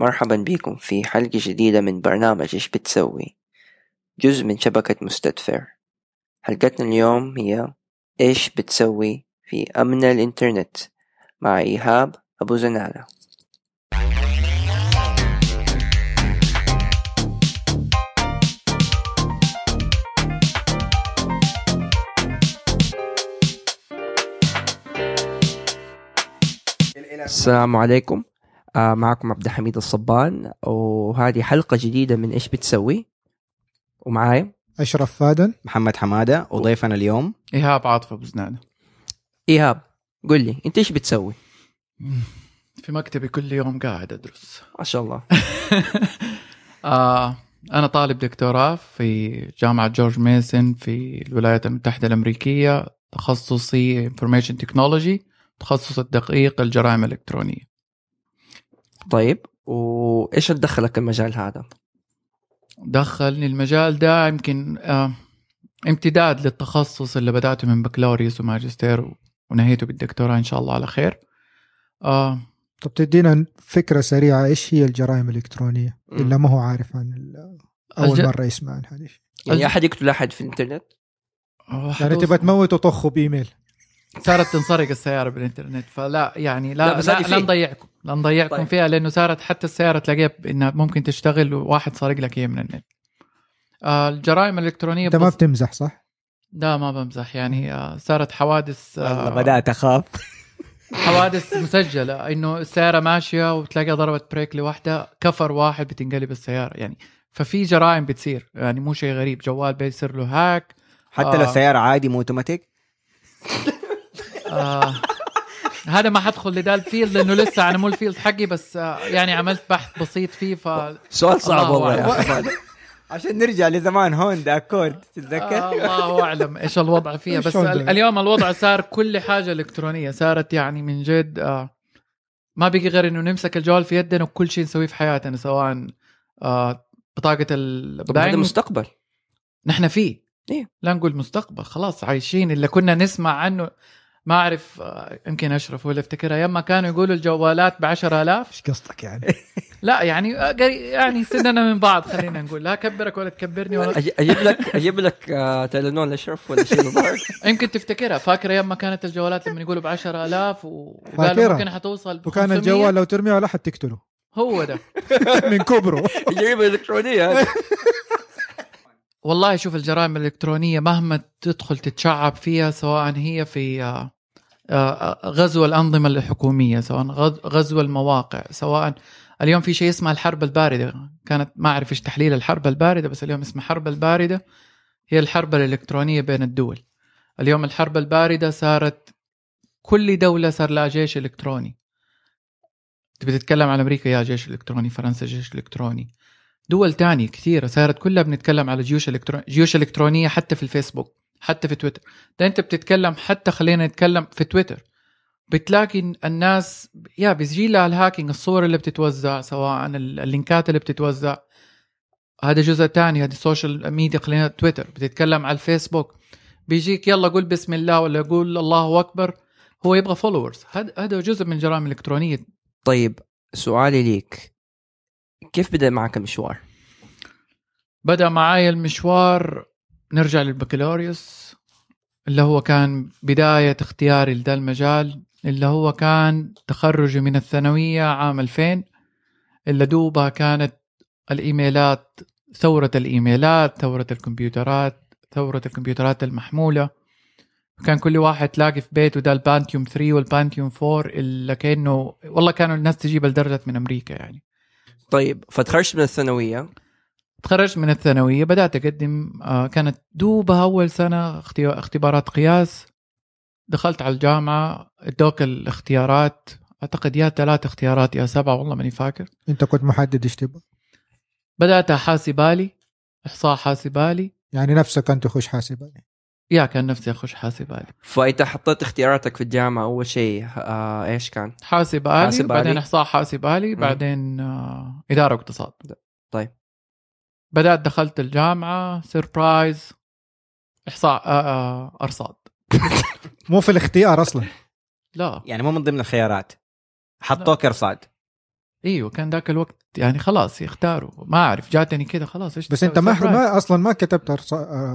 مرحبا بكم في حلقة جديدة من برنامج إيش بتسوي؟ جزء من شبكة مستدفر. حلقتنا اليوم هي إيش بتسوي في أمن الإنترنت. مع إيهاب أبو زنالة السلام عليكم. معكم عبد الحميد الصبان وهذه حلقة جديدة من إيش بتسوي؟ ومعاي أشرف فادن. محمد حمادة وضيفنا اليوم. إيهاب عاطفة بزنانه إيهاب قل لي أنت إيش بتسوي؟ في مكتبي كل يوم قاعد أدرس. ما شاء الله. آه أنا طالب دكتوراه في جامعة جورج ميسون في الولايات المتحدة الأمريكية تخصصي information technology تخصص الدقيق الجرائم الإلكترونية. طيب وإيش دخلك المجال هذا؟ دخلني المجال ده يمكن آه امتداد للتخصص اللي بدأته من بكالوريوس وماجستير ونهيته بالدكتوراه إن شاء الله على خير. آه. طب تدينا فكرة سريعة إيش هي الجرائم الإلكترونية؟ مم. اللي ما هو عارف عن أول الج- مرة يسمع عن هذه يعني الج- أحد يقتل أحد في الإنترنت؟ آه، يعني تبغى تموت وطخه بإيميل. صارت تنسرق السيارة بالإنترنت فلا يعني لا لا، لا, لا. نضيعكم. لا نضيعكم طيب. فيها لأنه صارت حتى السيارة تلاقيها إنها ممكن تشتغل وواحد سارق لك إياه من النت. آه الجرائم الإلكترونية أنت ما بتمزح صح؟ لا ما بمزح. يعني آه صارت حوادث آه بدأت أخاف. حوادث مسجلة. إنه السيارة ماشية وتلاقيها ضربت بريك لوحدة كفر واحد بتنقلب السيارة. يعني ففي جرائم بتصير. يعني مو شيء غريب. جوال بيصير له hack. حتى لو آه. سيارة عادي مو أوتوماتيك؟ آه. هذا ما حدخل لده ال field لأنه لسه أنا مو ال field حقي بس آه يعني عملت بحث بسيط فيه ف سؤال صعب الله والله يا. عشان نرجع لزمان هوندا أكورد تتذكر؟ آه الله أعلم إيش الوضع فيها. بس اليوم الوضع صار كل حاجة إلكترونية صارت يعني من جد آه ما بقي غير إنه نمسك الجوال في يدنا وكل شيء نسويه في حياتنا سواء آه بطاقة طب هذا البنك مستقبل. نحن فيه. إيه. لا نقول مستقبل خلاص عايشين اللي كنا نسمع عنه. ما أعرف آه، يمكن أشرف ولا افتكرها أيام ما كانوا يقولوا الجوالات ب 10000 إيش قصدك يعني؟ لا يعني آه، يعني سننا من بعض خلينا نقول لا أكبرك ولا تكبرني ولا أجيب لك أجيب لك آه، تيلانول اشرف ولا شيء يمكن تفتكرها فاكر أيام ما كانت الجوالات لما يقولوا ب 10000 وقالوا فاكرها. ممكن حتوصل وكان 500. الجوال لو ترميه على احد تقتله هو ده من كبره جريمه إلكترونية هذه. والله شوف الجرائم الإلكترونية مهما تدخل تتشعب فيها سواء هي في غزو الأنظمة الحكومية سواء غز- غزو المواقع سواء اليوم في شيء اسمه الحرب الباردة. كانت ما أعرف إيش تحليل الحرب الباردة بس اليوم اسمها حرب الباردة. هي الحرب الإلكترونية بين الدول. اليوم الحرب الباردة صارت كل دولة صار لها جيش إلكتروني. تبي تتكلم عن أمريكا يا جيش إلكتروني فرنسا جيش إلكتروني. دول تانية كثيرة صارت كلها بنتكلم على جيوش الكترون جيوش إلكترونية حتى في الفيسبوك. حتى في تويتر. ده انت بتتكلم حتى خلينا نتكلم في تويتر. بتلاقي الناس yeah بيجي لها ال hacking الصور اللي بتتوزع سواء ال- اللينكات اللي بتتوزع. هذا جزء تاني هذه ال social media خلينا تويتر. بتتكلم على الفيسبوك. بيجيك يلا قول بسم الله ولا قول الله أكبر. هو يبغى فولورز هذا هذا جزء من الجرائم الإلكترونية. طيب سؤالي ليك. كيف بدأ معك المشوار؟ بدأ معايا المشوار نرجع للبكالوريوس اللي هو كان بداية اختياري لده المجال اللي هو كان تخرجي من الثانوية عام 2000 اللي دوبها كانت الإيميلات ثورة الإيميلات ثورة الكمبيوترات ثورة الكمبيوترات المحمولة. كان كل واحد تلاقي في بيته ده البانتيوم 3 والبانتيوم 4 اللي كأنه والله كانوا الناس تجيب لدرجة من أمريكا يعني. طيب فتخرجت من الثانوية تخرجت من الثانوية بدأت أقدم آه، كانت دوبها أول سنة اختي- اختبارات قياس دخلت على الجامعة أدوك الاختيارات أعتقد يا ثلاث اختيارات يا سبعة والله ماني فاكر أنت كنت محدد إيش تبغى بدأت حاسبالي إحصاء حاسبالي يعني نفسك أنت خش حاسباني يا كان نفسي أخش حاسبالي فانت حطيت اختياراتك في الجامعة أول شيء آه إيش كان؟ حاسبالي, حاسبالي. بعدين إحصاء حاسبالي مم. بعدين آه إدارة واقتصاد طيب. بدأت دخلت الجامعة سيربرايز إحصاء آه آه أرصاد. مو في الاختيار أصلا. لا. يعني مو من ضمن الخيارات. حطوك أرصاد. إيوه كان ذاك الوقت يعني خلاص يختاروا. ما أعرف جاتني كده خلاص إيش بس؟ أنت ما, أصلا ما كتبت أرصا-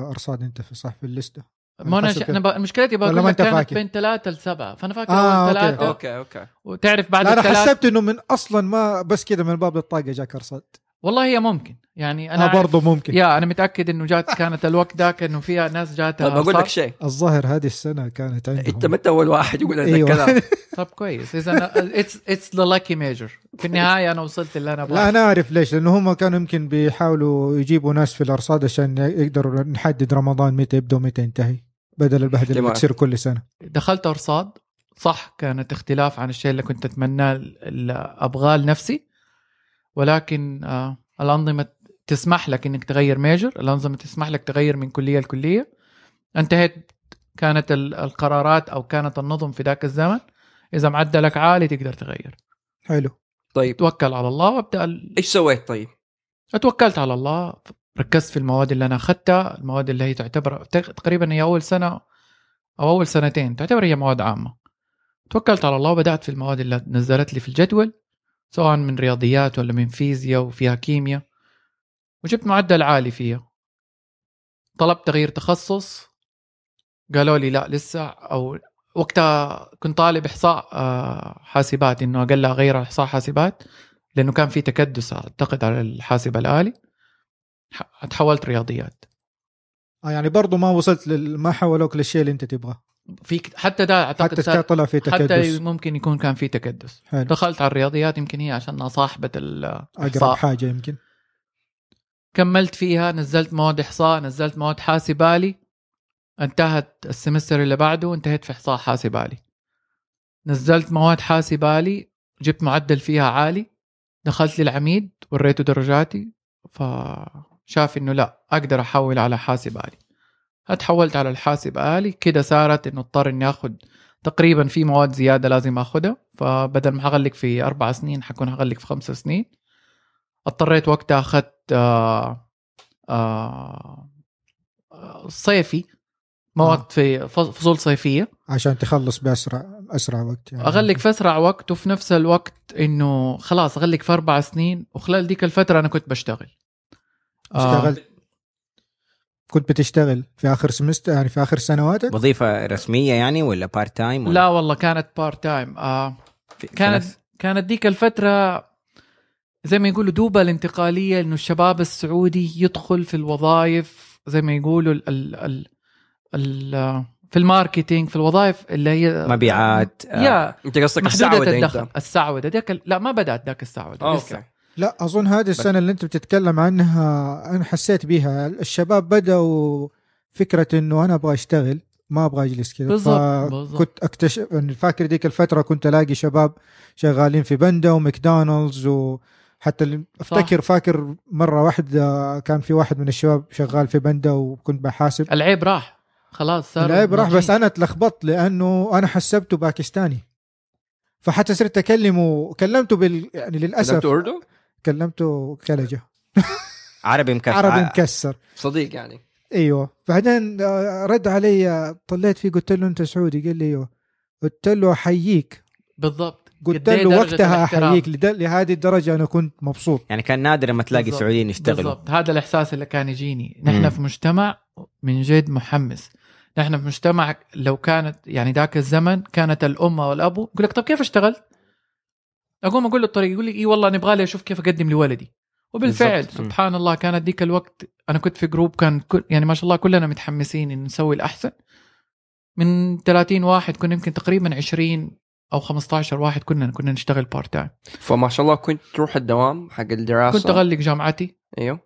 أرصاد أنت في صح في الليستة. ما أنا ش... أنا ب... مشكلتي بقول لك كانت فاكر؟ بين ثلاثة لسبعة. فأنا فاكر آه، اول. ثلاثة. أوكي أوكي. وتعرف بعد لا أنا حسبت إنه من أصلا ما بس كذا من باب الطاقة جاك أرصاد. والله هي ممكن. يعني أنا أعرف- برضه ممكن. يا أنا متأكد إنه جات كانت الوقت ذاك إنه فيها ناس جاتها طيب بقول لك. شيء. الظاهر هذه السنة كانت عندهم. أنت متى أول واحد يقول هذا أيوة. الكلام؟ طب كويس. إذا it's it's the lucky major في النهاية أنا وصلت اللي أنا لا ابغاه أنا أعرف ليش لأنه هم كانوا يمكن بيحاولوا يجيبوا ناس في الأرصاد عشان يقدروا نحدد رمضان متى يبدأ ومتى ينتهي بدل البهدلة اللي. بتصير كل سنة. دخلت أرصاد صح كانت اختلاف عن الشيء اللي كنت أتمناه اللي ابغاه لنفسي ولكن آه الأنظمة تسمح لك إنك تغير major الأنظمة تسمح لك تغير من كلية لكلية. انتهت كانت ال- القرارات أو كانت النظم في ذاك الزمن. إذا معدلك عالي تقدر تغير. حلو. طيب. توكل على الله وابدأ ال- إيش سويت طيب؟ اتوكلت على الله. ركزت في المواد اللي أنا أخذتها المواد اللي هي تعتبر تق- تقريبا هي أول سنة أو أول سنتين تعتبر هي مواد عامة. توكلت على الله وبدأت في المواد اللي نزلت لي في الجدول. سواء من رياضيات ولا من فيزياء وفيها كيمياء وجبت معدل عالي فيها. طلبت تغيير تخصص. قالوا لي لا لسه أو وقتها كنت طالب إحصاء آه، حاسبات إنه أقل أغير على إحصاء حاسبات لأنه كان في تكدس أعتقد على الحاسب الآلي. تحولت رياضيات. آه يعني برضه ما وصلت لل... ما حولوك للشيء اللي أنت تبغاه. في حتى ده أعتقد حتى طلع في حتى تكدس. ممكن يكون كان في تكدس. حلو. دخلت على الرياضيات يمكن هي عشان صاحبة أقرب حاجة يمكن. كملت فيها نزلت مواد إحصاء نزلت مواد حاسب آلي انتهت السمستر اللي بعده انتهيت في إحصاء حاسب آلي نزلت مواد حاسب آلي جبت معدل فيها عالي. دخلت للعميد وريته درجاتي فشاف إنه لا أقدر أحول على حاسب آلي أتحولت على الحاسب آلي. كده صارت إنه اضطر إني آخذ تقريبا في مواد زيادة لازم آخذها. فبدل ما هغلق في أربع سنين حكون هغلق في خمس سنين. اضطريت وقتها أخذت آه آه صيفي مواد آه. في فص- فصول صيفية. عشان تخلص بأسرع أسرع وقت يعني. أغلق في أسرع وقت وفي نفس الوقت إنه خلاص أغلق في أربع سنين. وخلال ديك الفترة أنا كنت بشتغل. اشتغلت كنت بتشتغل في آخر semester يعني في آخر سنواتك؟ وظيفة رسمية يعني ولا part time ولا لا والله كانت part time آه كانت كانت ديك الفترة زي ما يقولوا دوبة الانتقالية إنه الشباب السعودي يدخل في الوظائف زي ما يقولوا ال ال ال ال في ال marketing في الوظائف اللي هي مبيعات آه، yeah أنت قصدك السعودة الدخل. انت السعودة ديك ال- لا ما بدأت ذاك السعودة آه، لسه. okay لا أظن هذه السنة اللي أنت بتتكلم عنها أنا حسيت بيها. الشباب بدأوا فكرة إنه أنا أبغى أشتغل ما أبغى أجلس كذا. بالضبط، بالضبط. كنت اكتشف فاكر ديك الفترة كنت ألاقي شباب شغالين في بندا وماكدونالدز وحتى أفتكر فاكر مرة واحدة كان في واحد من الشباب شغال في بندا وكنت بحاسب. العيب راح. خلاص صار العيب راح بس. أنا اتلخبطت لأنه أنا حسبته باكستاني. فحتى صرت أكلمه كلمته بال يعني للأسف. كلمت اردو كلمته كلجة. عربي مكسر. عربي مكسر. صديق يعني. أيوه. بعدين آه، رد علي طلعت فيه قلت له أنت سعودي؟ قال لي أيوه. قلت له أحييك. بالضبط. قلت له وقتها. أحييك. لد- لهذه الدرجة أنا كنت مبسوط. يعني كان نادر لما تلاقي بالضبط. سعوديين يشتغلوا. بالضبط. هذا الإحساس اللي كان يجيني. نحن مم. في مجتمع من جد محمس. نحن في مجتمع لو كانت يعني ذاك الزمن كانت الام والابو يقول لك طب كيف اشتغلت؟ أقوم أقول له الطريق يقول لي اي والله نبغى لي أشوف كيف أقدم لولدي. وبالفعل. سبحان الله كانت ديك الوقت أنا كنت في group كان كل يعني ما شاء الله كلنا متحمسين إن نسوي الأحسن. من 30 واحد كنا يمكن تقريبا 20 أو 15 واحد كنا كنا نشتغل part time فما شاء الله كنت تروح الدوام حق الدراسة؟ كنت أغلق جامعتي. أيوه.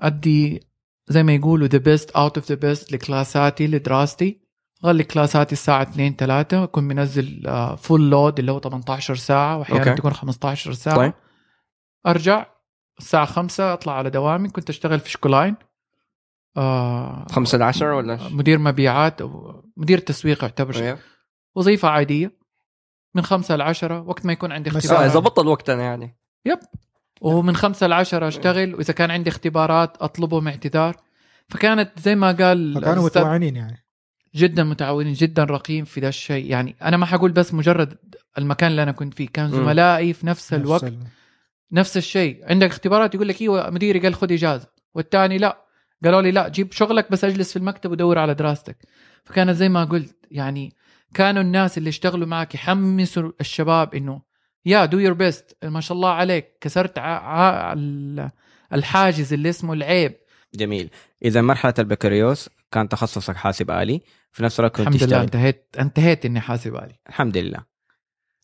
أدي زي ما يقولوا the best out of the best لكلاساتي لدراستي. غلق كلاساتي الساعة 2 3 أكون منزل full load اللي هو 18 ساعة وأحيانا okay. تكون 15 ساعة. طيب. أرجع الساعة 5 أطلع على دوامي كنت أشتغل في شكولاين آه خمسة لعشرة ولا إيش؟ مدير مبيعات أو مدير تسويق يعتبر. أيوة. وظيفة عادية. من 5 ل 10 وقت ما يكون عندي آه، ظبطت الوقت أنا يعني. يب. ومن خمسة لعشرة أشتغل وإذا كان عندي اختبارات أطلبهم اعتذار. فكانت زي ما قال فكانوا متوعنين يعني. جدا متعاونين جدا رقيم في ذا الشيء. يعني أنا ما حقول بس مجرد المكان اللي أنا كنت فيه كان. زملائي في نفس الوقت ال- نفس الشيء. عندك اختبارات يقول لك إيوه مديري قال خذ إجازة. والثاني لا. قالوا لي لا جيب شغلك بس أجلس في المكتب ودور على دراستك. فكانت زي ما قلت يعني كانوا الناس اللي اشتغلوا معك يحمسوا الشباب إنه yeah do your best ما شاء الله عليك كسرت ع... ع... ال- الحاجز اللي اسمه العيب. جميل. إذا مرحلة البكالوريوس كان تخصصك حاسب آلي في نفس الوقت كنت الحمد لله انتهيت انتهيت إني حاسب آلي. الحمد لله.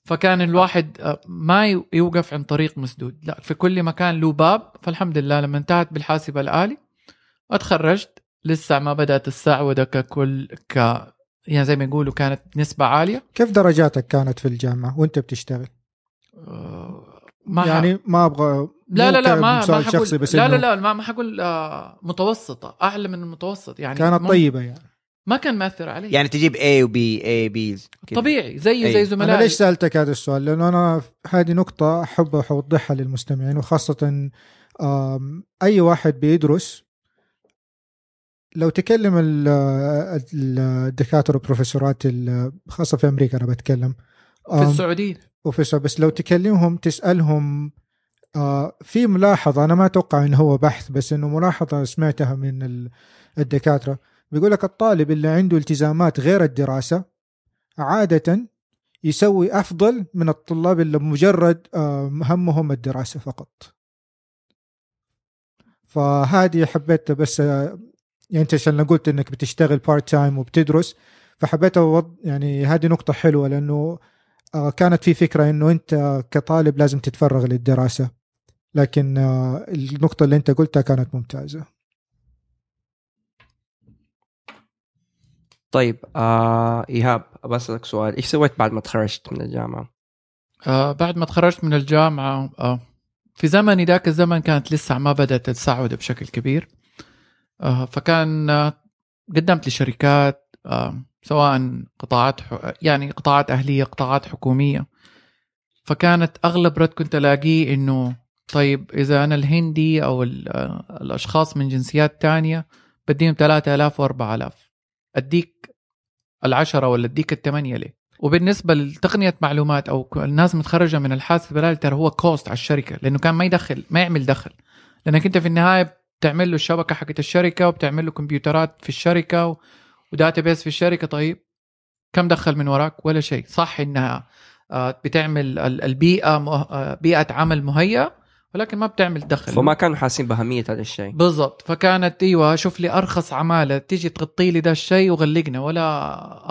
فكان الواحد آه، ما يوقف عند طريق مسدود. لا في كل مكان له باب. فالحمد لله لما انتهت بالحاسب الآلي اتخرجت. لسه ما بدأت السعودة ككل ك يعني زي ما يقولوا كانت نسبة عالية. كيف درجاتك كانت في الجامعة وانت بتشتغل؟ آه، ما يعني ما أبغى لا لا لا ما ما سؤال حقول شخصي بس لا لا لا ما ما حقول آه، متوسطة أعلى من المتوسط يعني كانت طيبة يعني. ما كان مأثر علي. يعني تجيب A وبي A B طبيعي زي أي. زي أنا زملائي ليش سألتك هذا السؤال؟ لأنه أنا هذه نقطة أحب أوضحها للمستمعين وخاصة أي واحد بيدرس لو تكلم ال- ال- الدكاترة والبروفيسورات ال- خاصة في أمريكا أنا بتكلم في آم، بروفيسور بس لو تكلمهم تسألهم آه، في ملاحظة أنا ما أتوقع إنه هو بحث بس إنه ملاحظة سمعتها من ال- الدكاترة. بيقول لك الطالب اللي عنده التزامات غير الدراسة عادة يسوي أفضل من الطلاب اللي مجرد آه، همهم الدراسة فقط. فهذه حبيت بس آه، يعني أنت عشان قلت إنك بتشتغل part time وبتدرس فحبيت يعني هذه نقطة حلوة لأنه كانت في فكرة إنه أنت كطالب لازم تتفرغ للدراسة. لكن آه، النقطة اللي أنت قلتها كانت ممتازة. طيب آه إيهاب بسألك سؤال. إيش سويت بعد ما تخرجت من الجامعة؟ آه بعد ما تخرجت من الجامعة آه في زمني ذاك الزمن كانت لسه ما بدأت السعودة بشكل كبير. آه فكان آه قدمت لشركات آه سواء قطاعات يعني قطاعات أهلية قطاعات حكومية. فكانت أغلب رد كنت ألاقيه إنه طيب إذا أنا الهندي أو ال- آه، الأشخاص من جنسيات تانية بديهم 3000 و4000 أديك العشرة ولا أديك الثمانية ليه؟ وبالنسبة لتقنية معلومات أو الناس متخرجة من الحاسب الآلي ترى هو كوست على الشركة لأنه كان ما يدخل ما يعمل دخل. لأنك أنت في النهاية بتعمل له الشبكة حقت الشركة وبتعمل له كمبيوترات في الشركة وداتا بيس في الشركة طيب كم دخل من وراك؟ ولا شيء. صح إنها آه، بتعمل ال- البيئة مه- آه، بيئة عمل مهيئه ولكن ما بتعمل دخل. فما كانوا حاسين بأهمية هذا الشيء. بالضبط. فكانت أيوه شوف لي أرخص عمالة تيجي تغطي لي ده الشيء وغلقنا ولا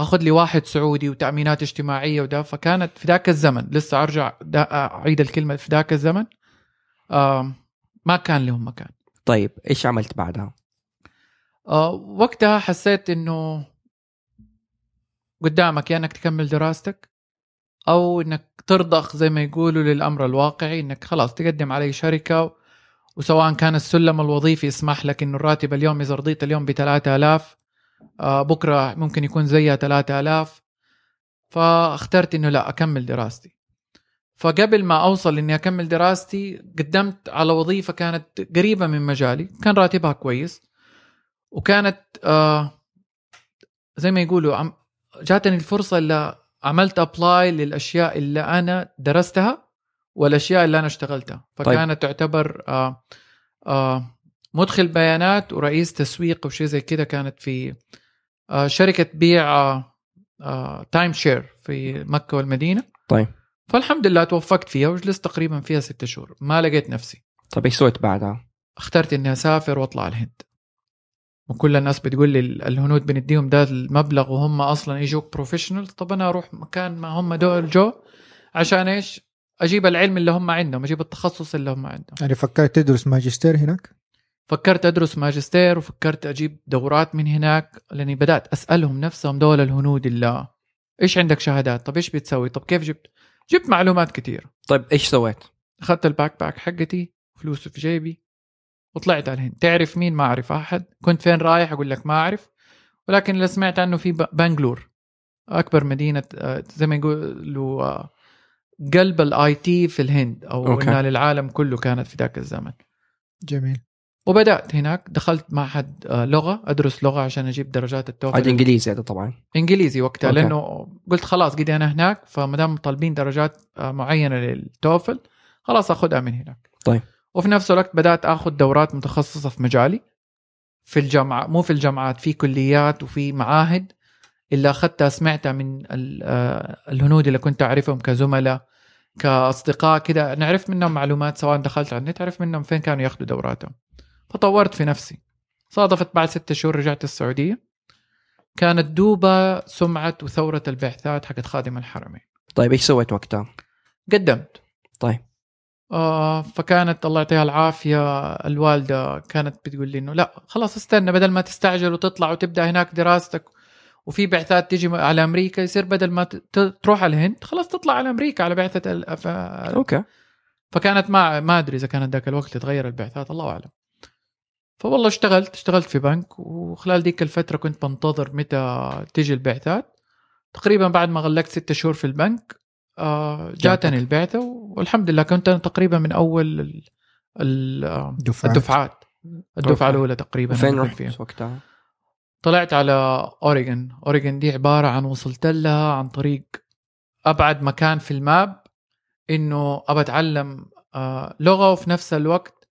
آخذ لي واحد سعودي وتأمينات اجتماعية وده. فكانت في ذاك الزمن لسه أرجع أعيد الكلمة في ذاك الزمن ما كان لهم مكان. طيب إيش عملت بعدها؟ آه وقتها حسيت إنه قدامك يا إنك تكمل دراستك أو إنك ترضخ زي ما يقولوا للأمر الواقعي إنك خلاص تقدم على شركة وسواء كان السلم الوظيفي يسمح لك إنه الراتب اليوم إذا رضيت اليوم ب 3000 آه بكرة ممكن يكون زيها 3000 فاخترت إنه لا أكمل دراستي. فقبل ما أوصل إني أكمل دراستي قدمت على وظيفة كانت قريبة من مجالي كان راتبها كويس. وكانت آه زي ما يقولوا عم جاتني الفرصة اللي عملت apply للأشياء اللي أنا درستها والأشياء اللي أنا اشتغلتها. فكانت تعتبر آه آه مدخل بيانات ورئيس تسويق وشيء زي كده كانت في آه شركة بيع آه آه time share في مكة والمدينة. طيب. فالحمد لله توفقت فيها وجلست تقريبا فيها ستة شهور. ما لقيت نفسي. طيب إيش سويت بعدها؟ اخترت إني أسافر وأطلع الهند. وكل الناس بتقول لي الهنود بنديهم ده المبلغ وهم أصلا يجوك professional طب أنا أروح مكان ما هم دول جو عشان إيش؟ أجيب العلم اللي هم عندهم أجيب التخصص اللي هم عندهم. يعني فكرت تدرس ماجستير هناك؟ فكرت أدرس ماجستير وفكرت أجيب دورات من هناك لأني بدأت أسألهم نفسهم دول الهنود اللي إيش عندك شهادات؟ طب إيش بتسوي؟ طب كيف جبت؟ جبت معلومات كثير طيب إيش سويت؟ أخذت ال backpack حقتي فلوسي في جيبي وطلعت على الهند تعرف مين؟ ما أعرف أحد. كنت فين رايح؟ أقول لك ما أعرف. ولكن اللي سمعت عنه في بنغلور. أكبر مدينة آه، زي ما يقولوا آه، قلب ال IT في الهند أو okay. إنها للعالم كله كانت في ذاك الزمن. جميل. وبدأت هناك. دخلت معهد آه، لغة أدرس لغة عشان أجيب درجات هذا التوفل إنجليزي هذا طبعا. إنجليزي وقتها okay. لأنه قلت خلاص قد أنا هناك فما دام طالبين درجات معينة للتوفل خلاص أخذها من هناك. طيب. وفي نفس الوقت بدأت آخذ دورات متخصصة في مجالي. في الجامعة مو في الجامعات في كليات وفي معاهد. اللي أخذتها سمعتها من آه، الهنود اللي كنت أعرفهم كزملاء كأصدقاء كده. أنا عرفت منهم معلومات سواء دخلت على النت عرفت منهم فين كانوا ياخذوا دوراتهم. فطورت في نفسي. صادفت بعد ستة شهور رجعت السعودية. كانت دوبة سمعة وثورة البعثات حقت خادم الحرمين. طيب إيش سويت وقتها؟ قدمت. طيب. فكانت الله يعطيها العافية الوالدة كانت بتقول لي إنه لا خلاص استنى بدل ما تستعجل وتطلع وتبدأ هناك دراستك وفي بعثات تيجي على أمريكا يصير بدل ما تروح على الهند خلاص تطلع على أمريكا على بعثة ال- ف... okay. فكانت ما ما أدري إذا كانت ذاك الوقت تتغير البعثات الله أعلم. فوالله اشتغلت اشتغلت في بنك وخلال ديك الفترة كنت بنتظر متى تيجي البعثات. تقريبا بعد ما غلقت ستة شهور في البنك آه، جاتني البعثة والحمد لله كنت أنا تقريبا من أول ال- ال- آه، دفعات. الدفعات الدفعة okay. الأولى تقريبا كنت رحت فيها. وقتها؟ طلعت على اوريجن اوريجن دي عبارة عن وصلت لها عن طريق أبعد مكان في ال map إنه أبى أتعلم آه، لغة وفي نفس الوقت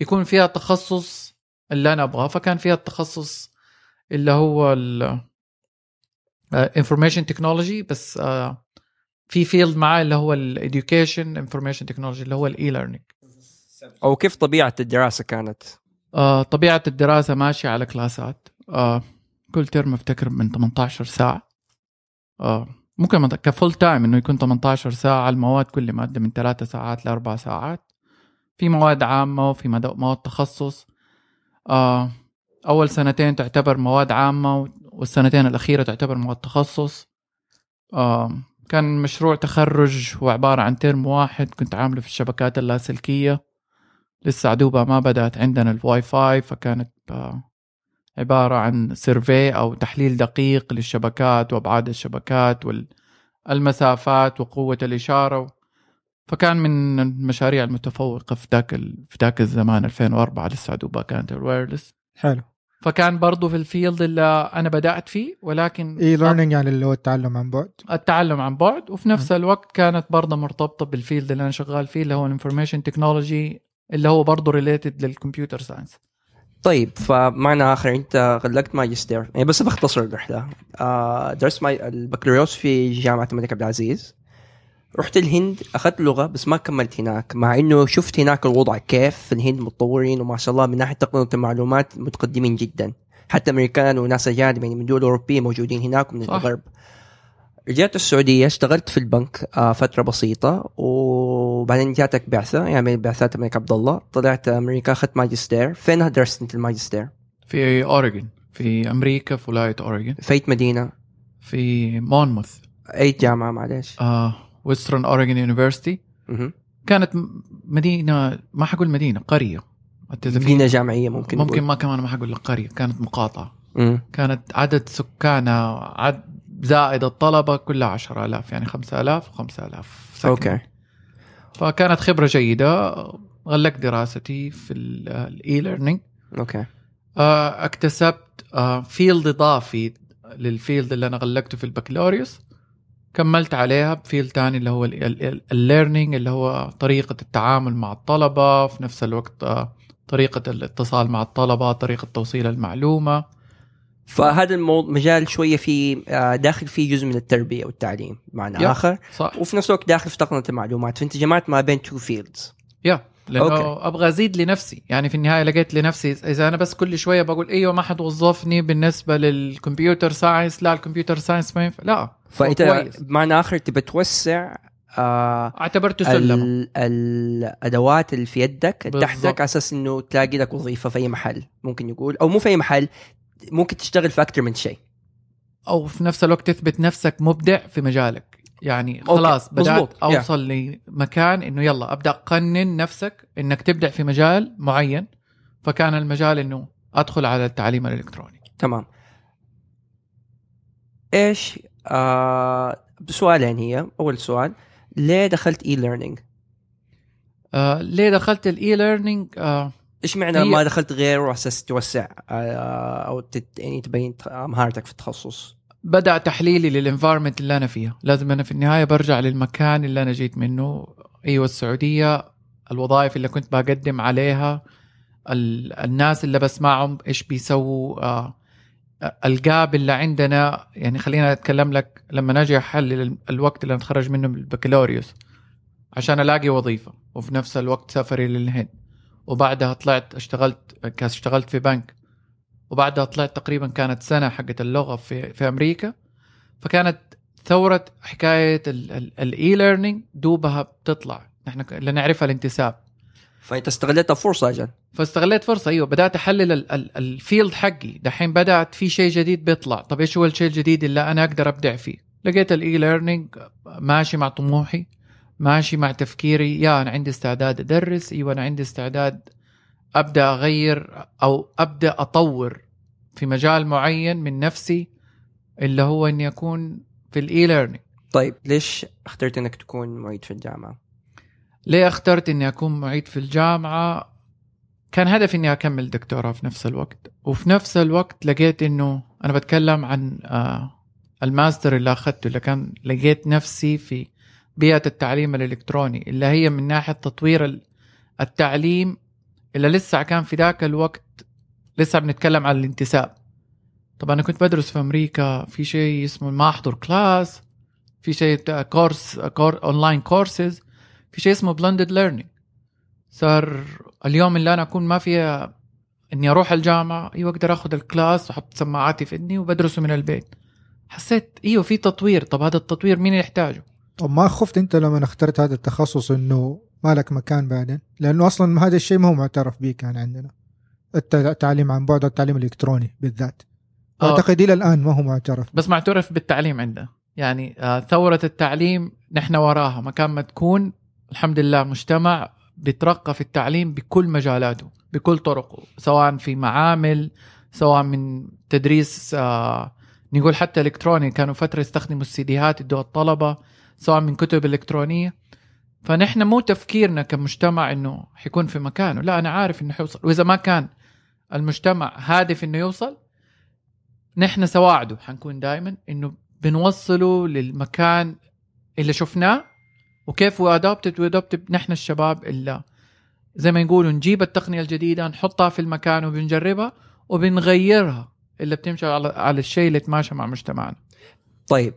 يكون فيها تخصص اللي أنا أبغاه فكان فيها التخصص اللي هو ال information technology بس آه، في field معاه اللي هو ال education information technology اللي هو ال e-learning أو كيف طبيعة الدراسة كانت؟ آه، طبيعة الدراسة ماشية على كلاسات. آه، كل ترم أفتكر من 18 ساعة. آه، ممكن ك full time إنه يكون 18 ساعة المواد كل مادة من 3 ساعات لأربع ساعات. في مواد عامة وفي مواد تخصص. آه، أول سنتين تعتبر مواد عامة والسنتين الأخيرة تعتبر مواد تخصص. آه، كان مشروع تخرج هو عبارة عن ترم واحد كنت عامله في الشبكات اللاسلكية. لسه عاد دوبه ما بدأت عندنا الواي فاي فكانت آه، عبارة عن survey أو تحليل دقيق للشبكات وأبعاد الشبكات والمسافات وقوة الإشارة فكان من المشاريع المتفوقة في ذاك في ذاك الزمان 2004 لسه عدوبة كانت ال wireless حلو. فكان برضو في ال field اللي أنا بدأت فيه ولكن e-learning يعني اللي هو التعلم عن بعد؟ التعلم عن بعد. وفي نفس الوقت كانت برضه مرتبطة بال field اللي أنا شغال فيه اللي هو ال information technology اللي هو برضه related لل computer science طيب فمعنى آخر أنت غلقت ماجستير. يعني بس بختصر الرحلة. آه درست ماي البكالوريوس في جامعة الملك عبد العزيز. رحت الهند أخذت لغة بس ما كملت هناك مع إنه شفت هناك الوضع كيف في الهند متطورين وما شاء الله من ناحية تقنية المعلومات متقدمين جدا حتى أمريكان وناس أجانب يعني من دول أوروبية موجودين هناك ومن صح. الغرب رجعت السعودية اشتغلت في البنك آه فترة بسيطة وبعدين جاتك بعثة يعني بعثات الملك عبد الله طلعت أمريكا أخذت ماجستير فين درست أنت الماجستير؟ في اوريجن في أمريكا في ولاية اوريجن في مدينة؟ في مونموث أي جامعة معلش؟ آه Western Oregon University. كانت مدينة ما حقول مدينة قرية. مدينة جامعية ممكن ممكن نقول. ما كمان ما حقول لك قرية كانت مقاطعة. مم. كانت عدد سكانها عد زائد الطلبة كلها 10000 يعني 5000 و5000 سكن okay. فكانت خبرة جيدة غلقت دراستي في ال e-learning okay. اكتسبت field إضافي لل field اللي أنا غلقته في البكالوريوس. كملت عليها ب field تاني اللي هو ال learning اللي هو طريقة التعامل مع الطلبة في نفس الوقت آه، طريقة الاتصال مع الطلبة طريقة توصيل المعلومة. فهذا الموضوع مجال شوية في آه، داخل فيه جزء من التربية والتعليم معنى yep. آخر. صح. وفي نفس الوقت داخل في تقنية المعلومات. فأنت جمعت ما بين two fields yeah. لأنه okay. أبغى أزيد لنفسي يعني في النهاية لقيت لنفسي إذا أنا بس كل شوية بقول أيوه ما حد وظفني بالنسبة لل computer science لا ال computer science ما ينفع لا فانت. بمعنى آخر تبى توسع آه اعتبرته سلم ال- الأدوات اللي في يدك. تحتك على أساس إنه تلاقي لك وظيفة في أي محل ممكن يقول أو مو في أي محل ممكن تشتغل في أكثر من شيء أو في نفس الوقت تثبت نفسك مبدع في مجالك يعني خلاص بدأت مظبوط. أوصل لمكان إنه يلا أبدأ اقنن نفسك إنك تبدع في مجال معين. فكان المجال إنه أدخل على التعليم الإلكتروني. تمام. إيش آه سؤالين هي. أول سؤال ليه دخلت e-learning آه ليه دخلت الاي ليرنينج آه إيش معنى هي- ما دخلت غيره على أساس توسع آه أو تت يعني تبين مهارتك في التخصص؟ بدأ تحليلي لل environment اللي أنا فيها. لازم أنا في النهاية برجع للمكان اللي أنا جيت منه. أيوه السعودية الوظائف اللي كنت بقدم عليها ال- الناس اللي بسمعهم إيش بيسووا آه، ال job اللي عندنا. يعني خلينا أتكلم لك لما نجي أحلل ال- الوقت اللي نتخرج منه من البكالوريوس عشان ألاقي وظيفة وفي نفس الوقت سفري للهند. وبعدها طلعت اشتغلت اشتغلت في بنك. وبعدها طلعت تقريبا كانت سنة حقت اللغة في في أمريكا. فكانت ثورة حكاية ال e-learning دوبها بتطلع. نحن اللي نعرفها الانتساب. فانت استغلت الفرصه أجل. فاستغليت فرصة أيوه. بدأت أحلل ال- ال- ال field حقي. دحين بدأت في شيء جديد بيطلع. طب إيش هو الشيء الجديد اللي أنا أقدر أبدع فيه؟ لقيت ال e-learning ماشي مع طموحي ماشي مع تفكيري. يا أنا عندي استعداد أدرس. أيوه أنا عندي استعداد أبدأ أغير أو أبدأ أطور في مجال معين من نفسي اللي هو إني أكون في ال e-learning طيب ليش اخترت إنك تكون معيد في الجامعة؟ ليه اخترت إني أكون معيد في الجامعة؟ كان هدفي إني أكمل دكتوراه في نفس الوقت. وفي نفس الوقت لقيت إنه أنا بتكلم عن آه، الماستر اللي أخذته اللي كان لقيت نفسي في بيئة التعليم الإلكتروني اللي هي من ناحية تطوير ال- التعليم اللي لسه كان في ذاك الوقت لسه بنتكلم عن الانتساب. طبعا أنا كنت بدرس في أمريكا في شيء اسمه ما احضر class في شيء course كور online courses في شيء اسمه blended learning صار اليوم اللي أنا أكون ما فيها إني أروح الجامعة أيوه أقدر آخذ ال class وأحط سماعاتي في اذني وبدرسه من البيت. حسيت أيوه في تطوير. طب هذا التطوير مين يحتاجه؟ طب ما خفت أنت لما اخترت هذا التخصص إنه ما لك مكان بعدين. لأنه أصلا هذا الشيء ما هو معترف به كان عندنا. الت- التعليم عن بعد التعليم الإلكتروني بالذات. آه. أعتقد إلى الآن ما هو معترف. بس معترف بالتعليم عندنا يعني آه، ثورة التعليم نحن وراها. مكان ما تكون الحمد لله مجتمع بيترقى في التعليم بكل مجالاته بكل طرقه. سواء في معامل سواء من تدريس آه، نقول حتى إلكتروني. كانوا فترة يستخدموا السيديهات يدوها الطلبة. سواء من كتب إلكترونية. فنحن مو تفكيرنا كمجتمع إنه حيكون في مكانه. لا أنا عارف إنه حيوصل. وإذا ما كان المجتمع هادف إنه يوصل نحن سواعده. حنكون دائما إنه بنوصله للمكان اللي شفناه. وكيف وادابتد وادابتد نحن الشباب اللي زي ما يقولوا نجيب التقنية الجديدة نحطها في المكان وبنجربها وبنغيرها اللي بتمشي على على الشيء اللي يتماشى مع مجتمعنا. طيب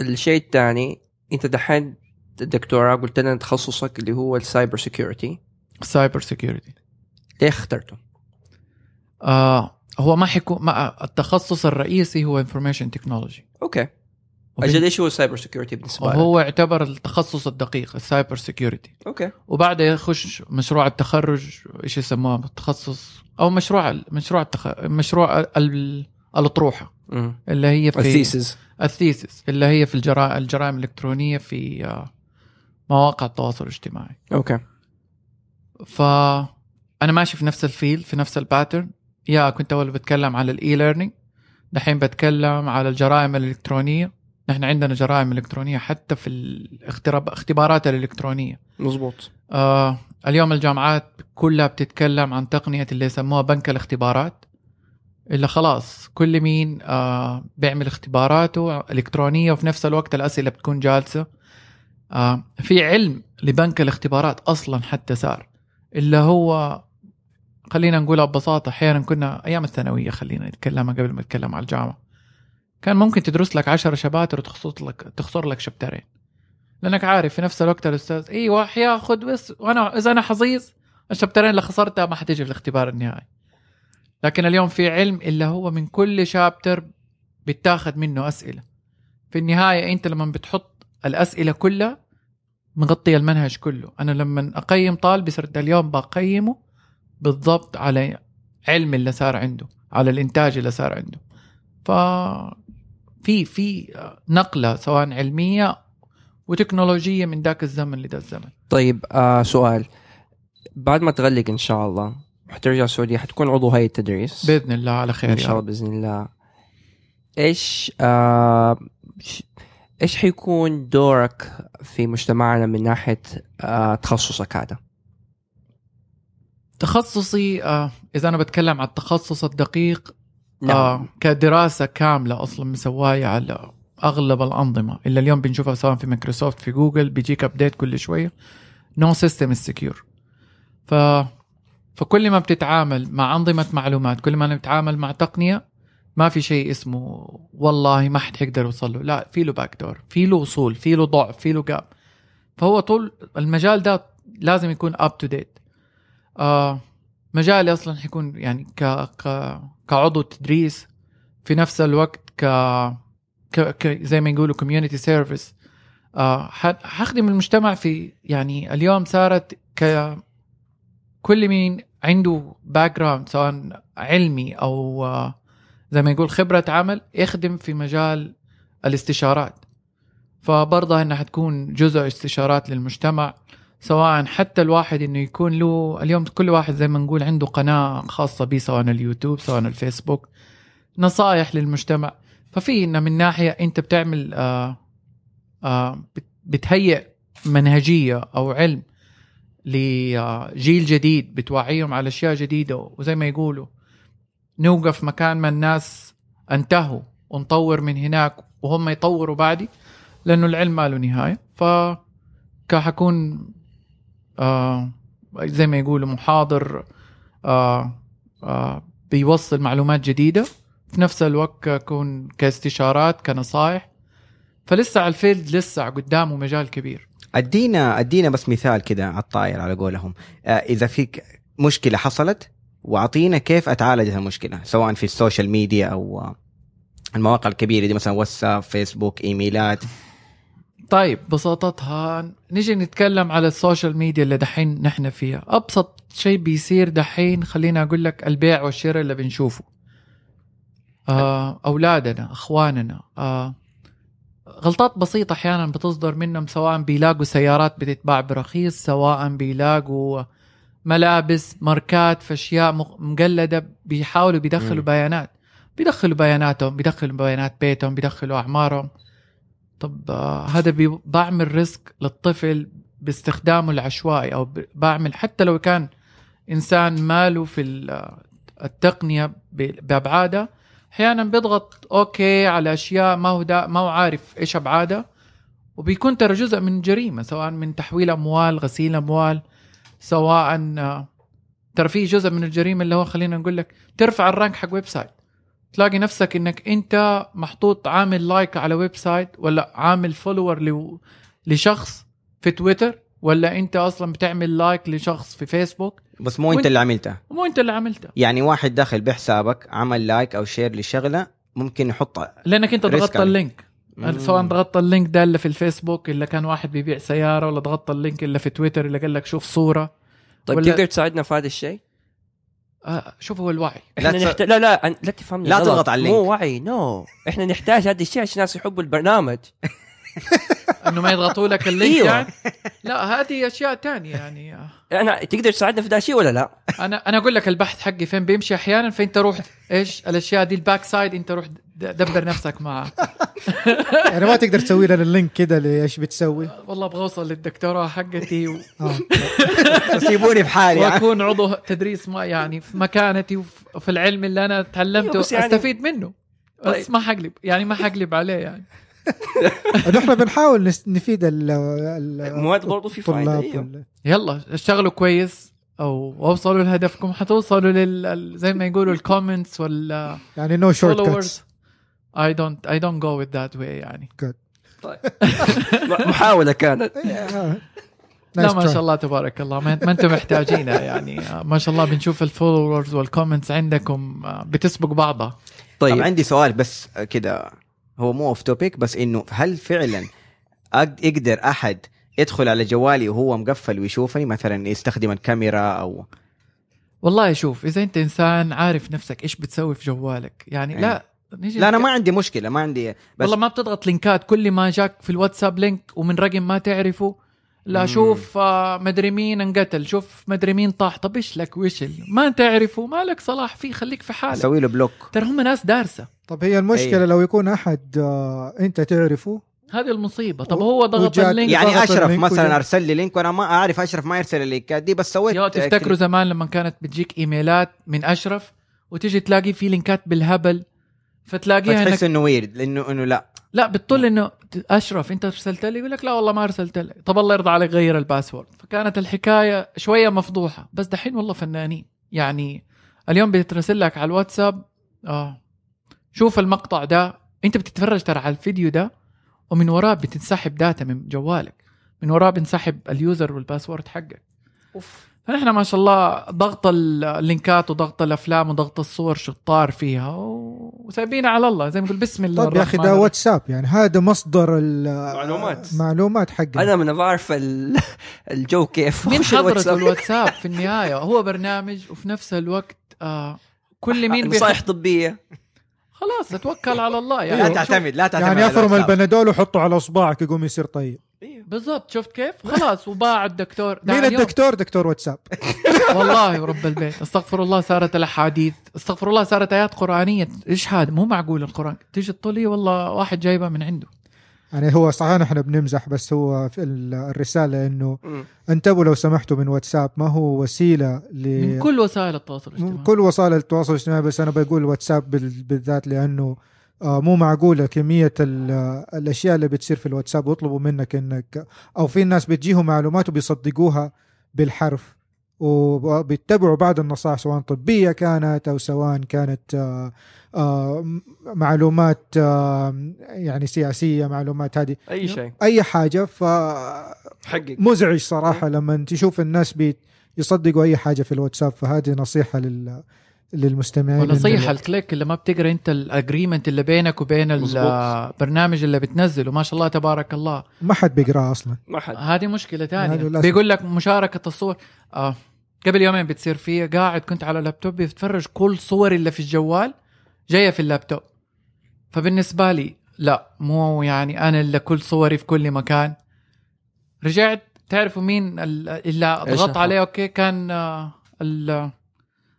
الشيء الثاني أنت دحين الدكتوراه قلت لنا تخصصك اللي هو السايبر سيكيورتي. سايبر سيكيورتي. ليه اخترته؟ آه هو ما حيكون ما التخصص الرئيسي هو information technology okay. أجل إيش هو ال cyber security بالنسبة لك؟ وهو يعتبر التخصص الدقيق ال cyber security okay. وبعدها يخش مشروع التخرج إيش يسموه؟ التخصص أو مشروع مشروع التخ... مشروع ال... الأطروحة. اللي هي في ال thesis. ال thesis اللي هي في الجرائم الجرائم الإلكترونية في آه، مواقع التواصل الاجتماعي. okay. فانا ماشي في نفس ال field في نفس ال pattern. يا كنت أول بتكلم على ال e-learning دحين بتكلم على الجرائم الإلكترونية. نحن عندنا جرائم إلكترونية حتى في الاختبارات الإلكترونية. مزبوط آه اليوم الجامعات كلها بتتكلم عن تقنية اللي يسموها بنك الاختبارات. اللي خلاص كل مين آه بيعمل اختباراته إلكترونية وفي نفس الوقت الأسئلة بتكون جالسة. في علم لبنك الاختبارات أصلا حتى صار اللي هو خلينا نقولها ببساطة أحيانا كنا أيام الثانوية خلينا نتكلم قبل ما نتكلم على الجامعة. كان ممكن تدرس لك 10 شباتر وتخصص لك تخسر لك شابترين. لأنك عارف في نفس الوقت الاستاذ إيوه حياخذ بس وأنا إذا أنا حظيظ الشابترين اللي خسرتها ما حتيجي في الاختبار النهائي. لكن اليوم في علم اللي هو من كل شابتر بيتاخذ منه أسئلة. في النهاية أنت لما بتحط الأسئلة كلها مغطية المنهج كله. أنا لما أقيم طالبي صرت اليوم بقيمه بالضبط على علم اللي صار عنده على الإنتاج اللي صار عنده. ف في في نقلة سواء علمية وتكنولوجية من ذاك الزمن لذا الزمن. طيب آه سؤال. بعد ما تغلق إن شاء الله وحترجع السعوديه حتكون عضو هيئة تدريس بإذن الله على خير إن شاء الله. بإذن الله. إيش آه إيش حيكون دورك في مجتمعنا من ناحية آه تخصصك هذا؟ تخصصي آه إذا أنا بتكلم عن التخصص الدقيق نعم. آه كدراسة كاملة أصلا مسوايه على أغلب الأنظمة. اللي اليوم بنشوفها سواء في مايكروسوفت في جوجل بيجيك update كل شوية no system secure ف فكل ما بتتعامل مع أنظمة معلومات كل ما بتتعامل مع تقنية ما في شيء اسمه والله ما حد حيقدر يوصل له. لا في له back door في له وصول في له ضعف في له gap فهو طول المجال ده لازم يكون up to date مجالي أصلا حيكون يعني ك... ك... كعضو تدريس في نفس الوقت ك, ك... ك... زي ما يقولوا community service حخدم المجتمع في يعني اليوم صارت ك كل مين عنده background سواء علمي أو آه، زي ما يقول خبرة عمل يخدم في مجال الاستشارات. فبرضه إنها حتكون جزء استشارات للمجتمع سواء حتى الواحد إنه يكون له اليوم كل واحد زي ما نقول عنده قناة خاصة به سواء اليوتيوب سواء الفيسبوك نصائح للمجتمع. ففي إنه من ناحية أنت بتعمل آه آه بتهيئ منهجية أو علم لجيل جديد بتوعيهم على أشياء جديدة وزي ما يقولوا نوقف مكان ما الناس انتهوا ونطور من هناك وهم يطوروا بعدي لأنه العلم ما له نهاية. ف حكون آه زي ما يقولوا محاضر آه آه بيوصل معلومات جديدة. في نفس الوقت اكون كاستشارات كنصائح. فلسه على ال field لسه قدامه مجال كبير. أدينا أدينا بس مثال كده على الطاير على قولهم. آه إذا فيك مشكلة حصلت وأعطينا كيف أتعالج المشكلة سواء في ال social media أو المواقع الكبيرة دي مثلا واتساب فيسبوك إيميلات. طيب بساطتها نيجي نتكلم على ال social media اللي دحين نحن فيها. أبسط شيء بيصير دحين خلينا أقول لك البيع والشراء اللي بنشوفه. آه أولادنا إخواننا آه غلطات بسيطة أحيانا بتصدر منهم سواء بيلاقوا سيارات بتتباع برخيص سواء بيلاقوا ملابس ماركات في أشياء مقلدة بيحاولوا بيدخلوا. بيانات. بيدخلوا بياناتهم بيدخلوا بيانات بيتهم بيدخلوا أعمارهم. طب آه هذا بعمل ريسك للطفل باستخدامه العشوائي أو بعمل حتى لو كان إنسان ماله في التقنية بأبعادها أحيانا بيضغط okay على أشياء ما هو دا ما هو عارف إيش ابعادها وبيكون ترى جزء من جريمة سواء من تحويل أموال غسيل أموال. سواء ترى في جزء من الجريمة اللي هو خلينا نقول لك ترفع ال rank حق website تلاقي نفسك إنك أنت محطوط عامل like على website ولا عامل follower لشخص في تويتر ولا أنت أصلا بتعمل like لشخص في فيسبوك. بس مو أنت اللي عملتها مو أنت اللي عملتها يعني واحد داخل بحسابك عمل like أو share لشغلة ممكن يحط لأنك أنت ضغطت ال link. سواء ضغطت ال link ده اللي في الفيسبوك اللي كان واحد بيبيع سيارة ولا ضغطت ال link اللي في تويتر اللي قال لك شوف صورة. طيب ولا... تقدر تساعدنا في هذا الشيء؟ آه شوف هو الوعي. لا لا, نحت... لا لا لا تفهمني لا تضغط على ال link. مو وعي no إحنا نحتاج هذا الشيء عشان الناس يحبوا البرنامج. إنه ما يضغطوا لك ال link أيوة. يعني. لا هذه أشياء تانية يعني. أنا تقدر تساعدنا في ذا الشيء ولا لا؟ أنا أنا أقول لك البحث حقي فين؟ بيمشي أحيانا فانت روح إيش الأشياء دي؟ ال back side أنت روح دبر نفسك معها يعني ما تقدر تسوي لنا ال link كده لإيش بتسوي. والله أبغى اوصل للدكتوراه حقتي و... سيبوني في حالي. وأكون عضو تدريس ما يعني في مكانتي وفي العلم اللي أنا تعلمته. يعني... أستفيد منه. بس طيب. ما حقلب يعني ما حقلب عليه يعني. نحن بنحاول نفيد المواد برضه في فائده أيوه. يلا اشتغلوا كويس أو اوصلوا لهدفكم. حتوصلوا لل زي ما يقولوا ال comments وال يعني نو شورت كاتس اي دونت اي دونت جو with ذات واي يعني. Good. طيب. محاولة كانت. لا ما شاء الله تبارك الله. ما أنتم محتاجينها يعني. ما شاء الله بنشوف ال followers وال comments عندكم بتسبق بعضها. طيب, طيب عندي سؤال بس كده. هو مو off topic بس إنه هل فعلا يقدر أحد يدخل على جوالي وهو مقفل ويشوفني مثلا يستخدم الكاميرا أو والله شوف إذا أنت إنسان عارف نفسك إيش بتسوي في جوالك يعني لا إيه. نيجي لا أنا ما عندي مشكلة ما عندي بس والله ما بتضغط links كل ما جاك في الواتساب link ومن رقم ما تعرفه لا مم. شوف آه مدري مين انقتل شوف مدري مين طاح. طب إيش لك؟ وش ما تعرفه ما لك صلاح فيه خليك في حالك. سوي له block ترى هم ناس دارسة. طب هي المشكلة أيه. لو يكون أحد آه أنت تعرفه؟ هذه المصيبة. طب هو ضغط ال link. يعني أشرف مثلا أرسل لي link وأنا ما أعرف أشرف ما يرسل ال links دي بس سويت يا تفتكروا زمان لما كانت بتجيك إيميلات من أشرف وتيجي تلاقي في links بالهبل فتلاقيها فتحس إنه ويرد لأنه إنه لا. لا بتطل إنه أشرف أنت أرسلت لي؟ يقول لك لا والله ما أرسلت لي طب الله يرضى عليك غير ال password. فكانت الحكاية شوية مفضوحة. بس دحين والله فنانين. يعني اليوم بيترسل لك على الواتساب آه شوف المقطع ده. أنت بتتفرج ترى على الفيديو ده ومن وراه بتنسحب data من جوالك. من وراه بنسحب ال user وال password حقك. أوف. فنحن ما شاء الله ضغط ال links وضغط الأفلام وضغط الصور شطار فيها وسايبينها على الله زي ما نقول بسم الله طيب يا أخي ده. واتساب يعني هذا مصدر ال- معلومات. حقه أنا من بعرف ال- الجو كيف مين حضرته الواتساب؟ الواتساب في النهاية هو برنامج وفي نفس الوقت آه كل مين بيخ... نصائح طبية خلاص اتوكل على الله يعني لا تعتمد لا تعتمد يعني أفرم. البنادول وحطه على أصبعك يقوم يصير طيب بالضبط. شفت كيف؟ خلاص وباع الدكتور. مين الدكتور؟ دكتور واتساب. والله ورب البيت. استغفر الله صارت الأحاديث. استغفر الله صارت آيات قرآنية. إيش هذا؟ مو معقول القرآن. تيجي تطلي والله واحد جايبها من عنده. يعني هو صحيح إحنا بنمزح بس هو في ال- الرسالة إنه. انتبهوا لو سمحتوا من واتساب. ما هو وسيلة ل من كل وسائل التواصل من الاجتماعي كل وسائل التواصل الاجتماعي بس أنا بقول واتساب بال- بالذات لأنه مو معقولة كمية ال- الأشياء اللي بتصير في الواتساب ويطلبوا منك إنك أو في ناس بتجيهم معلومات وبيصدقوها بالحرف وبيتبعوا بعض النصائح سواء طبية كانت أو سواء كانت آه، آه، معلومات آه، يعني سياسية معلومات هذه. أي شيء. أي حاجة ف حقك. مزعج صراحة لما تشوف الناس بي يصدقوا أي حاجة في الواتساب فهذه نصيحة لل للمستمعين ونصيحة إنه- ال click اللي ما بتقرأ انت ال agreement اللي بينك وبين. البرنامج اللي بتنزله. ما شاء الله تبارك الله. ما حد بيقراه أصلا. ما حد. هذه ثانية. لازم. بيقول لك مشاركة الصور. آه. قبل يومين بتصير فيه قاعد كنت على اللابتوب بتفرج كل صور اللي في الجوال جاية في اللابتوب. فبالنسبة لي لا مو يعني أنا اللي كل صوري في كل مكان. رجعت تعرفوا مين ال- اللي إيش ضغط الحق؟ عليه؟ okay كان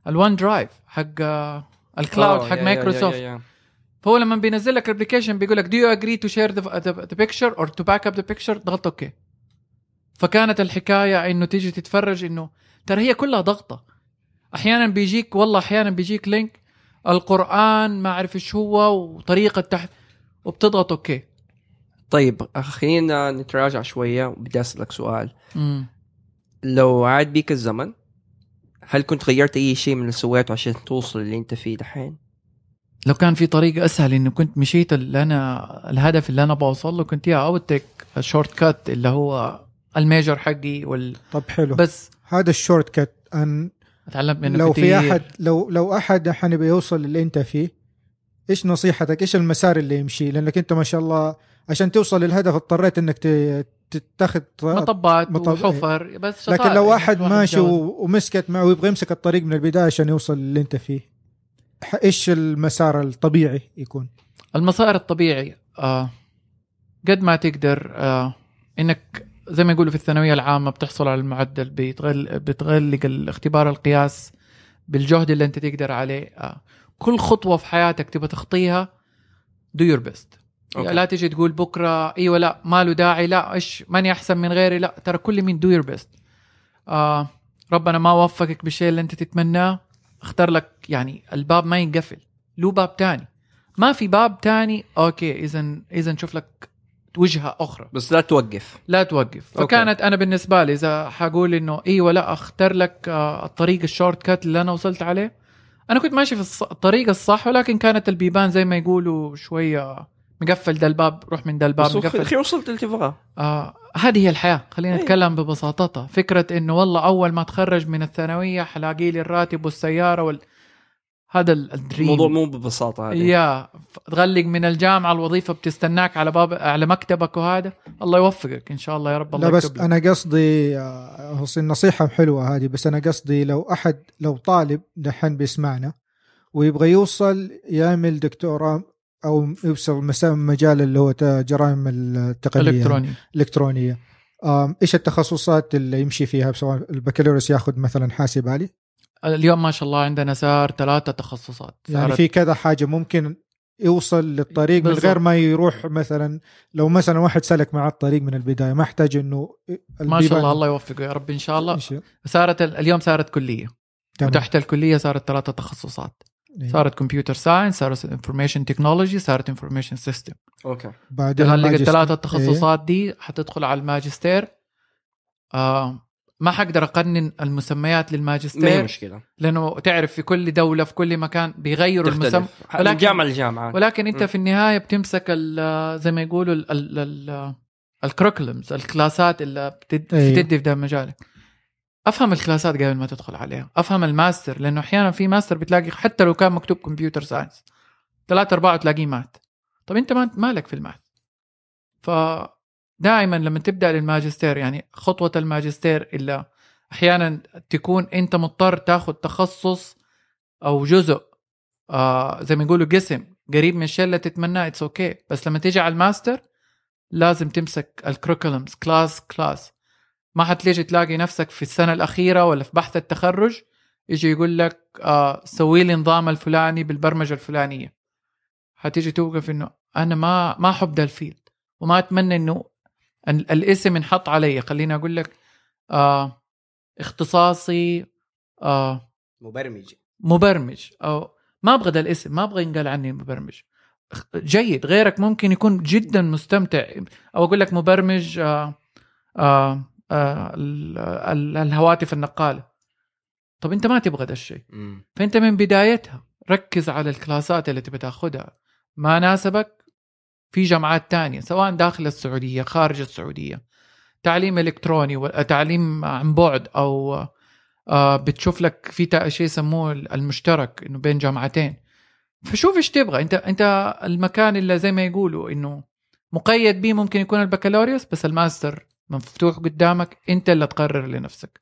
ال ال OneDrive حق ال cloud آه، حق مايكروسوفت فهو لما بينزل لك ال application بيقول لك do you agree to share the, the, the picture or to back up the picture ضغط okay فكانت الحكاية إنه تيجي تتفرج إنه ترى هي كلها ضغطة. أحيانا بيجيك والله أحيانا بيجيك link القرآن ما أعرف إيش هو وطريقة تحت وبتضغط okay طيب خلينا نتراجع شوية وبدي أسألك سؤال. امم لو عاد بيك الزمن هل كنت غيرت أي شيء من اللي سويته عشان توصل اللي أنت فيه دحين؟ لو كان في طريقه أسهل إنه كنت مشيت اللي أنا الهدف اللي أنا بوصل له كنت يا أو take shortcut اللي هو ال major حقي وال طب حلو بس هذا ال shortcut أن أتعلمت منه لو كتير. في احد لو لو أحد الحين بيوصل اللي أنت فيه إيش نصيحتك إيش المسار اللي يمشي لأنك أنت ما شاء الله عشان توصل للهدف اضطريت إنك ت- تتخذ مطبات مطب- وحفر بس لكن لو يعني واحد ماشي. و- ومسكت معه ويبغى يمسك الطريق من البداية عشان يوصل اللي انت فيه إيش المسار الطبيعي يكون؟ المسار الطبيعي آه قد ما تقدر آه إنك زي ما يقولوا في الثانوية العامة بتحصل على المعدل بتغل بتغلق الاختبار القياس بالجهد اللي انت تقدر عليه آه. كل خطوة في حياتك تبغى تخطيها do your best okay. لا تيجي تقول بكرة إيوه لا ما له داعي لا إيش ماني أحسن من غيري لا. ترى كل مين do your best آه ربنا ما وفقك بالشيء اللي أنت تتمناه اختار لك يعني الباب ما ينقفل. له باب تاني. ما في باب تاني okay اذا اذا نشوف لك وجهة أخرى. بس لا توقف. لا توقف. okay. فكانت أنا بالنسبة لي إذا حقول إنه إيوه لا أختار لك آه، الطريق ال shortcut اللي أنا وصلت عليه. أنا كنت ماشي في الطريق الصح ولكن كانت البيبان زي ما يقولوا شوية مقفل ده الباب روح من ده الباب بس مقفل. أخي وصلت اللي تبغاه آه هذه هي الحياة خلينا أيوة. نتكلم ببساطتها. فكرة إنه والله أول ما اتخرج من الثانوية حلاقي لي الراتب والسيارة وال... هذا ال- الدريم الموضوع مو ببساطة هذه. يا تغلق من الجامعة الوظيفة بتستناك على باب على مكتبك وهذا. الله يوفقك إن شاء الله يا رب الله لا بس لك. أنا قصدي آه، هو نصيحة حلوة هذه بس أنا قصدي لو أحد لو طالب دحين بيسمعنا ويبغى يوصل يعمل دكتوراه أو يوصل مجال اللي هو جرائم التقنيه الكتروني الإلكترونية. آم، إيش التخصصات اللي يمشي فيها؟ سواء البكالوريوس ياخذ مثلا حاسب آلي؟ اليوم ما شاء الله عندنا صار ثلاثة تخصصات. يعني في كذا حاجة ممكن يوصل للطريق من بالضبط. غير ما يروح مثلا لو مثلا واحد سلك مع الطريق من البداية ما احتاج إنه ما شاء الله الله يوفقه يا رب إن شاء الله. صارت ال- اليوم صارت كلية. وتحت الكلية صارت ثلاثة تخصصات. صارت computer science صارت information technology صارت information system okay. بعدين الماجستير. الثلاثة التخصصات دي حتدخل على الماجستير. آه ما حقدر أقنن المسميات ما للماجستير مشكلة. لأنه تعرف في كل دولة في كل مكان بيغيروا المسمى ولكن- جامعه لجامعه ولكن أنت م. في النهاية بتمسك ال- زي ما يقولوا ال- ال- ال- ال curriculums ال classات اللي أيوه. بتدي في ده المجال أفهم ال classات قبل ما تدخل عليها. أفهم الماستر لأنه أحيانا في ماستر بتلاقي حتى لو كان مكتوب computer science. ثلاثة أربعة تلاقيه math. طب أنت ما مالك في ال math فدائما لما تبدأ للماجستير يعني خطوة الماجستير إلا أحيانا تكون أنت مضطر تاخذ تخصص أو جزء آه زي ما يقولوا قسم قريب من الشيء اللي تتمناه it's okay okay. بس لما تيجي على الماستر لازم تمسك ال curriculums class class ما حتلاقي تلاقي نفسك في السنة الأخيرة ولا في بحث التخرج يجي يقول لك آه سوي لي نظام الفلاني بالبرمجة الفلانية. حتيجي توقف إنه أنا ما ما أحب ده الفيلد وما أتمنى إنه ال- الاسم انحط علي. خليني أقول لك آه اختصاصي آه مبرمج. مبرمج. أو ما أبغى ده الاسم ما أبغى ينقال عني مبرمج. جيد. غيرك ممكن يكون جدا مستمتع. أو أقول لك مبرمج آه آه الهواتف النقالة. طب أنت ما تبغى ده الشيء. فأنت من بدايتها ركز على الكلاسات اللي تبي تاخذها. ما ناسبك؟ في جامعات تانية سواء داخل السعودية خارج السعودية. تعليم إلكتروني و- تعليم عن بعد أو آه، بتشوف لك في شيء يسموه المشترك إنه بين جامعتين. فشوف إيش تبغى. أنت أنت المكان اللي زي ما يقولوا إنه مقيد به ممكن يكون البكالوريوس بس الماستر مفتوح قدامك أنت اللي تقرر لنفسك.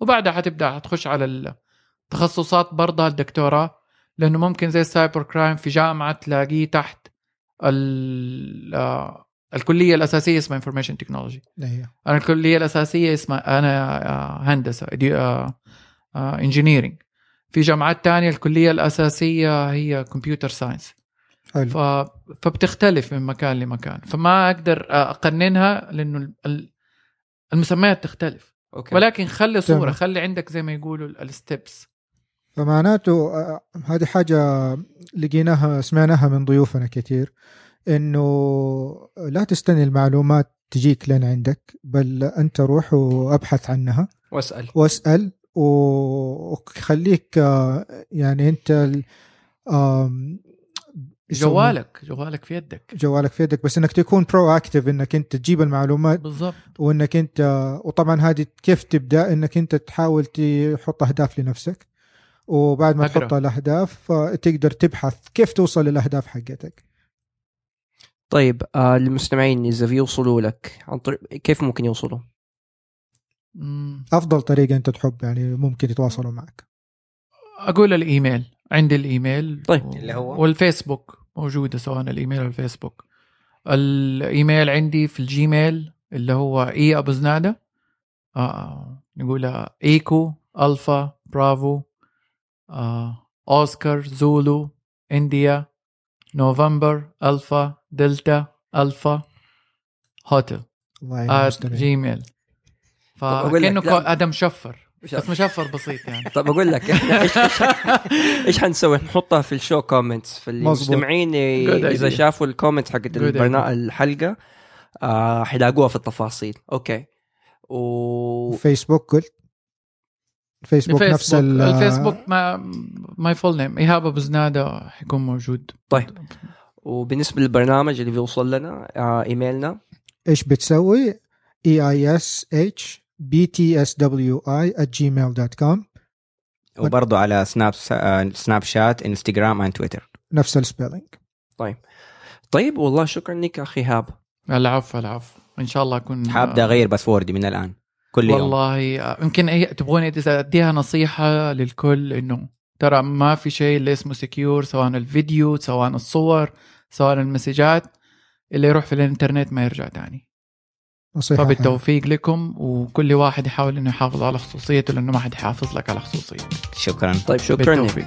وبعدها حتبدأ حتخش على التخصصات برضها الدكتوراه لأنه ممكن زي ال cyber crime في جامعة تلاقيه تحت ال- آه، الكلية الأساسية اسمها information technology أنا الكلية الأساسية اسمها أنا آه، هندسة engineering في جامعات تانية الكلية الأساسية هي computer science حلو. فبتختلف من مكان لمكان. فما أقدر أقننها لأنه المسميات تختلف. okay. ولكن خلي صورة تمام. خلي عندك زي ما يقولوا ال steps فمعناته آه، هذه حاجة لقيناها سمعناها من ضيوفنا كثير إنه لا تستني المعلومات تجيك لين عندك بل أنت روح وأبحث عنها. واسأل. واسأل وخليك آه، يعني أنت جوالك جوالك في يدك. جوالك في يدك بس إنك تكون proactive إنك أنت تجيب المعلومات بالضبط. وإنك أنت وطبعا هذه كيف تبدأ؟ إنك أنت تحاول تحط أهداف لنفسك وبعد ما أقرأ. تحط الأهداف آه، تقدر تبحث كيف توصل للأهداف حقتك. طيب آه للمستمعين إذا بيوصلوا لك عن طريق كيف ممكن يوصلوا؟ أفضل طريقة أنت تحب يعني ممكن يتواصلوا معك. أقول الإيميل. عندي الإيميل طيب. و- اللي هو؟ والفيسبوك. موجوده سواء الإيميل أو الفيسبوك. الإيميل عندي في الجيميل اللي هو E أبو زنادة آه نقولها echo alpha bravo آه Oscar Zulu India November alpha delta alpha hotel. الله. جيميل. فكأنه آدم مشفر بس مشفر بسيط يعني. طب أقول لك. إحنا إيش إيش حنسوي؟ نحطها في ال show comments فالمستمعين ي- Good إذا. شافوا ال comments حقت البرنامج الحلقة آه حيلاقوها في التفاصيل. okay. و فيسبوك قلت؟ فيسبوك نفس ال- الفيسبوك ما my full name إيهاب أبو زنادة حيكون موجود. طيب. وبالنسبة للبرنامج اللي بيوصل لنا آه إيميلنا. إيش بتسوي؟ E I S H B T S W E Gmail dot com وبرضه على سناب آه، سناب شات إنستغرام and تويتر نفس ال spelling طيب. والله شكرا لك أخي إيهاب. العفو العفو. إن شاء الله أكون حابدا اغير password ي من الآن كل يوم. والله آه، يمكن أي تبغوني إذا أديها نصيحة للكل إنه ترى ما في شيء اللي اسمه secure سواء الفيديو سواء الصور سواء المسجات اللي يروح في الإنترنت ما يرجع تاني. نصيحة فبالتوفيق لكم وكل واحد يحاول إنه يحافظ على خصوصيته لأنه ما حد يحافظ لك على خصوصيتك. شكرا. طيب شكرا لك. بالتوفيق.